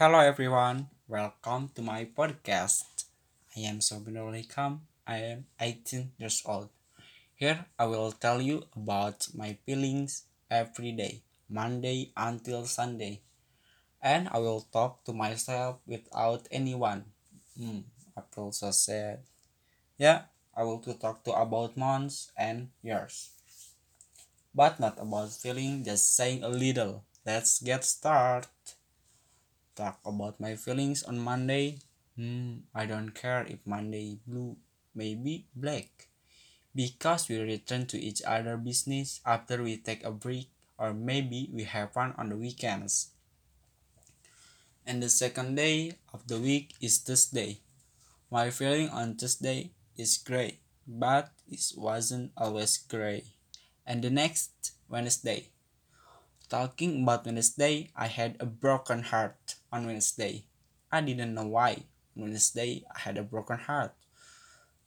Hello everyone, welcome to my podcast. I am Sobinul Hikam. I am 18 years old. Here I will tell you about my feelings every day, Monday until Sunday. And I will talk to myself without anyone. Hmm, I feel so sad. Yeah, I will to talk to about months and years. But not about feeling, just saying a little. Let's get started talk about my feelings on Monday. Hmm, I don't care if Monday blue, maybe black. Because we return to each other business after we take a break or maybe we have fun on the weekends. And the second day of the week is Tuesday. My feeling on Tuesday is great, but it wasn't always great. And the next Wednesday, Talking about Wednesday, I had a broken heart on Wednesday. I didn't know why. Wednesday, I had a broken heart.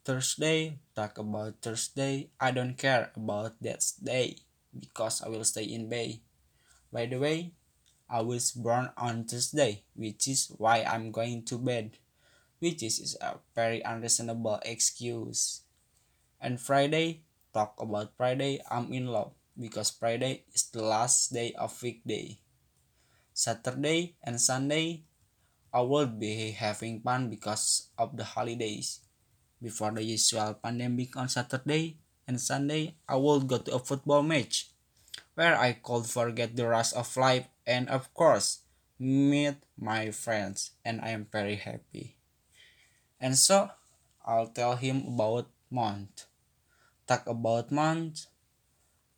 Thursday, talk about Thursday. I don't care about that day because I will stay in bed. By the way, I was born on Thursday, which is why I'm going to bed, which is a very unreasonable excuse. And Friday, talk about Friday, I'm in love because Friday is the last day of weekday. Saturday and Sunday, I will be having fun because of the holidays. Before the usual pandemic on Saturday and Sunday, I will go to a football match where I could forget the rush of life and, of course, meet my friends, and I am very happy. And so, I'll tell him about month. Talk about month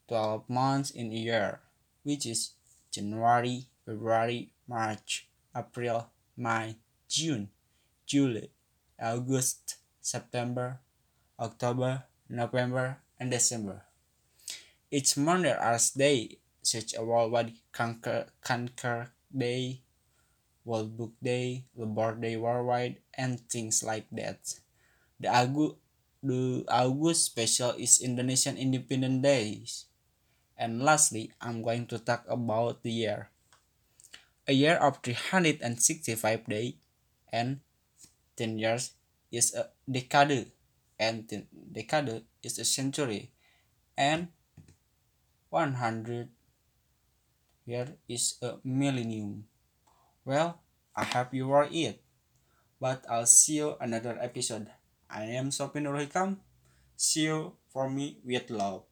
12 months in a year, which is January, February, March, April, May, June, July, August, September, October, November, and December. Each there are days such as Worldwide Cancer, Conquer Day, World Book Day, Labor Day Worldwide, and things like that. The August, the August special is Indonesian Independence Days. And lastly, I'm going to talk about the year. A year of 365 days and 10 years is a decade and 10 decade is a century and 100 year is a millennium. Well, I hope you are it. But I'll see you another episode. I am Sopin Hikam. See you for me with love.